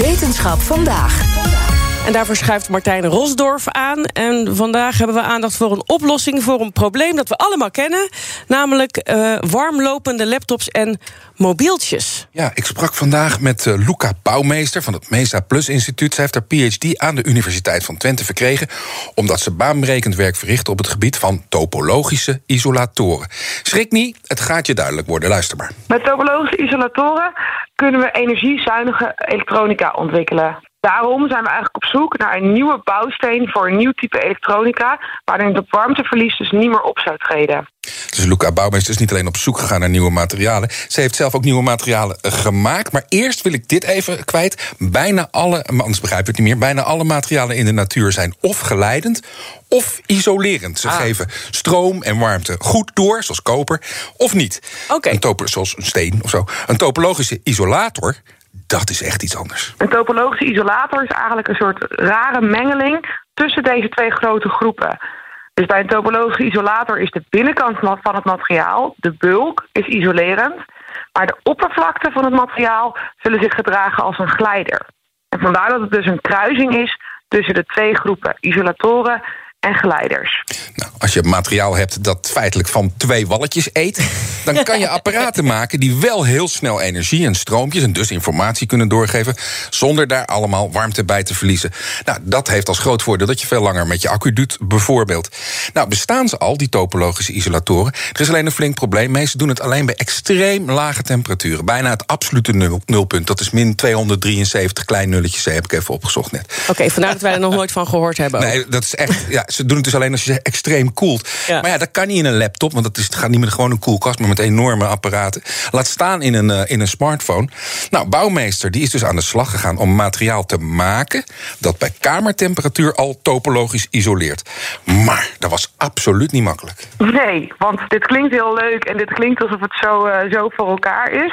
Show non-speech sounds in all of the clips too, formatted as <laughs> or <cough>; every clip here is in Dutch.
Wetenschap vandaag. En daarvoor schuift Martijn Rosdorf aan. En vandaag hebben we aandacht voor een oplossing voor een probleem dat we allemaal kennen. Namelijk uh, warmlopende laptops en mobieltjes. Ja, ik sprak vandaag met uh, Luca Bouwmeester van het Mesa Plus Instituut. Zij heeft haar PhD aan de Universiteit van Twente verkregen. omdat ze baanbrekend werk verricht op het gebied van topologische isolatoren. Schrik niet, het gaat je duidelijk worden. Luister maar. Met topologische isolatoren kunnen we energiezuinige elektronica ontwikkelen. Daarom zijn we eigenlijk op zoek naar een nieuwe bouwsteen voor een nieuw type elektronica, waarin het warmteverlies dus niet meer op zou treden. Dus Luca Bouwmeester is niet alleen op zoek gegaan naar nieuwe materialen. Ze heeft zelf ook nieuwe materialen gemaakt. Maar eerst wil ik dit even kwijt. Bijna alle, anders begrijp ik het niet meer. Bijna alle materialen in de natuur zijn of geleidend of isolerend. Ze geven stroom en warmte goed door, zoals koper, of niet. Een zoals een steen of zo. Een topologische isolator dat is echt iets anders. Een topologische isolator is eigenlijk een soort rare mengeling tussen deze twee grote groepen. Dus bij een topologische isolator is de binnenkant van het materiaal, de bulk, is isolerend. Maar de oppervlakte van het materiaal zullen zich gedragen als een glijder. En vandaar dat het dus een kruising is tussen de twee groepen isolatoren en geleiders. Nou, als je materiaal hebt dat feitelijk van twee walletjes eet, dan kan je apparaten maken die wel heel snel energie en stroompjes en dus informatie kunnen doorgeven, zonder daar allemaal warmte bij te verliezen. Nou, dat heeft als groot voordeel dat je veel langer met je accu doet, bijvoorbeeld. Nou, bestaan ze al, die topologische isolatoren? Er is alleen een flink probleem. Meesten doen het alleen bij extreem lage temperaturen. Bijna het absolute nul, nulpunt. Dat is min 273 klein nulletjes, heb ik even opgezocht net. Oké, okay, vandaar dat wij er nog nooit van gehoord hebben. Nee, dat is echt. Ja, ze doen het dus alleen als je extreem koelt. Ja. Maar ja, dat kan niet in een laptop, want het, is, het gaat niet met gewoon een koelkast, maar met enorme apparaten. Laat staan in een, uh, in een smartphone. Nou, Bouwmeester die is dus aan de slag gegaan om materiaal te maken dat bij kamertemperatuur al topologisch isoleert. Maar dat was absoluut niet makkelijk. Nee, want dit klinkt heel leuk en dit klinkt alsof het zo, uh, zo voor elkaar is.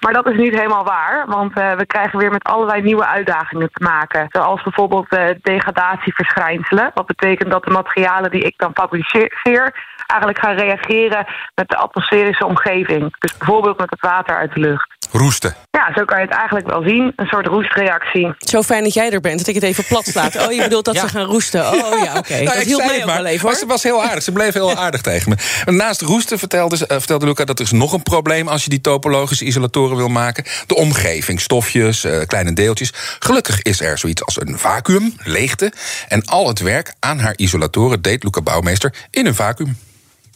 Maar dat is niet helemaal waar, want uh, we krijgen weer met allerlei nieuwe uitdagingen te maken. Zoals bijvoorbeeld degradatieverschijnselen. Wat betekent dat de materialen die ik dan fabriceer eigenlijk gaan reageren met de atmosferische omgeving. Dus bijvoorbeeld met het water uit de lucht. Roesten. Ja, zo kan je het eigenlijk wel zien. Een soort roestreactie. Zo fijn dat jij er bent, dat ik het even plat slaat. Oh, je <laughs> bedoelt dat Ja. ze gaan roesten. Oh ja, oké. <laughs> Nou, Dat mij het ook maar, wel even, maar hoor. ze was heel aardig. Ze bleef heel <laughs> aardig tegen me. Naast roesten vertelde, ze- eh, vertelde Luca dat er is nog een probleem als je die topologische isolatoren wil maken. De omgeving, stofjes, eh, kleine deeltjes. Gelukkig is er zoiets als een vacuüm, leegte. En al het werk aan haar isolatoren deed Luca Bouwmeester in een vacuüm.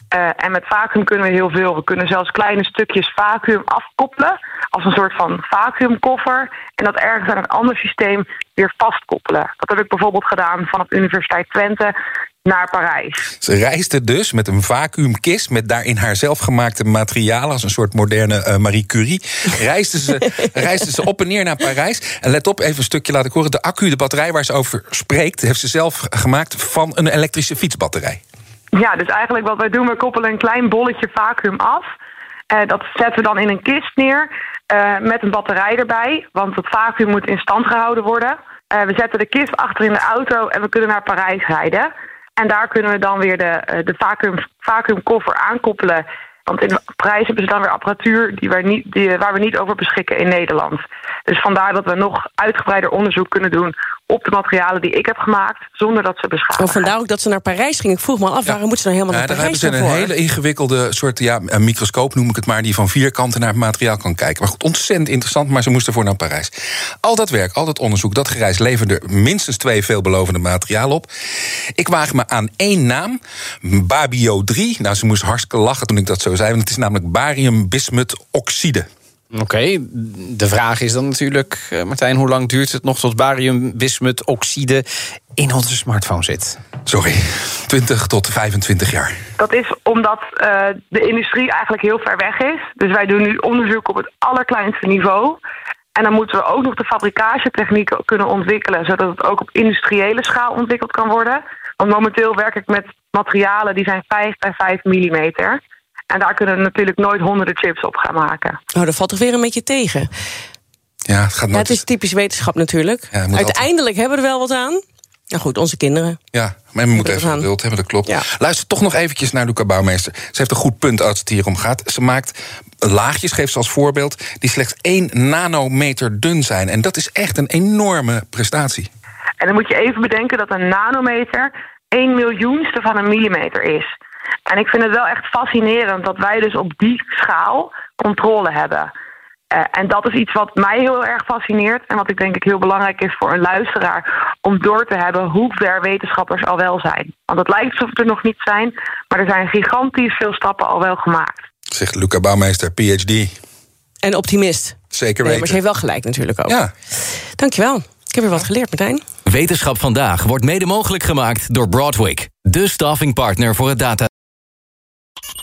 Eh, en met vacuüm kunnen we heel veel. We kunnen zelfs kleine stukjes vacuüm afkoppelen. Als een soort van vacuümkoffer. En dat ergens aan een ander systeem weer vastkoppelen. Dat heb ik bijvoorbeeld gedaan vanaf de Universiteit Twente naar Parijs. Ze reisde dus met een vacuümkist met daarin haar zelfgemaakte materialen als een soort moderne eh, Marie Curie. Reisde ze, <laughs> reisde ze op en neer naar Parijs. En let op, even een stukje laat ik horen. De accu, de batterij waar ze over spreekt, heeft ze zelf gemaakt van een elektrische fietsbatterij. Ja, dus eigenlijk wat wij doen, we koppelen een klein bolletje vacuüm af. Eh, dat zetten we dan in een kist neer eh, met een batterij erbij. Want het vacuüm moet in stand gehouden worden. Eh, we zetten de kist achter in de auto en we kunnen naar Parijs rijden. En daar kunnen we dan weer de, de vacuüm, vacuümkoffer aankoppelen. Want in Parijs hebben ze dan weer apparatuur die wij niet, die, waar we niet over beschikken in Nederland. Dus vandaar dat we nog uitgebreider onderzoek kunnen doen op de materialen die ik heb gemaakt, zonder dat ze beschadigen. Oh, vandaar ook dat ze naar Parijs ging. Ik vroeg me al af, waarom moeten ze nou helemaal Ja, naar daar hebben Parijs ze een hele ingewikkelde soort ja, een microscoop, noem ik het maar, die van vier kanten naar het materiaal kan kijken. Maar goed, ontzettend interessant, maar ze moesten voor naar Parijs. Al dat werk, al dat onderzoek, dat gereis leverde minstens twee veelbelovende materialen op. Ik waag me aan één naam, Babio 3. Nou, ze moest hartstikke lachen toen ik dat zo want het is namelijk bariumbismutoxide. Oké, de vraag is dan natuurlijk, eh, Martijn, hoe lang duurt het nog tot bariumbismutoxide in onze smartphone zit? Sorry, 20 tot 25 jaar. Dat is omdat eh, de industrie eigenlijk heel ver weg is. Dus wij doen nu onderzoek op het allerkleinste niveau. En dan moeten we ook nog de fabrikagetechnieken kunnen ontwikkelen, zodat het ook op industriële schaal ontwikkeld kan worden. Want momenteel werk ik met materialen die zijn 5 bij 5 millimeter. En daar kunnen we natuurlijk nooit honderden chips op gaan maken. Oh, dat valt toch weer een beetje tegen. Ja, het gaat nooit... Ja, het is typisch wetenschap natuurlijk. Ja, Uiteindelijk hebben we er wel wat aan. Nou goed, onze kinderen. Ja, maar we moeten even geduld hebben, dat klopt. Ja. Luister toch nog eventjes naar Luca Bouwmeester. Ze heeft een goed punt als het hier om gaat. Ze maakt laagjes, geeft ze als voorbeeld, die slechts 1 nanometer dun zijn. En dat is echt een enorme prestatie. En dan moet je even bedenken dat een nanometer 1 miljoenste van een millimeter is. En ik vind het wel echt fascinerend dat wij dus op die schaal controle hebben. Uh, en dat is iets wat mij heel erg fascineert en wat ik denk ik heel belangrijk is voor een luisteraar om door te hebben hoe ver wetenschappers al wel zijn. Want het lijkt alsof het er nog niet zijn, maar er zijn gigantisch veel stappen al wel gemaakt. Zegt Luca Bouwmeester, PhD. En optimist. Zeker weten. Nee, maar ze heeft wel gelijk natuurlijk ook. Ja. Dankjewel. Ik heb weer wat geleerd, Martijn. Wetenschap vandaag wordt mede mogelijk gemaakt door Broadwick, de staffingpartner voor het data.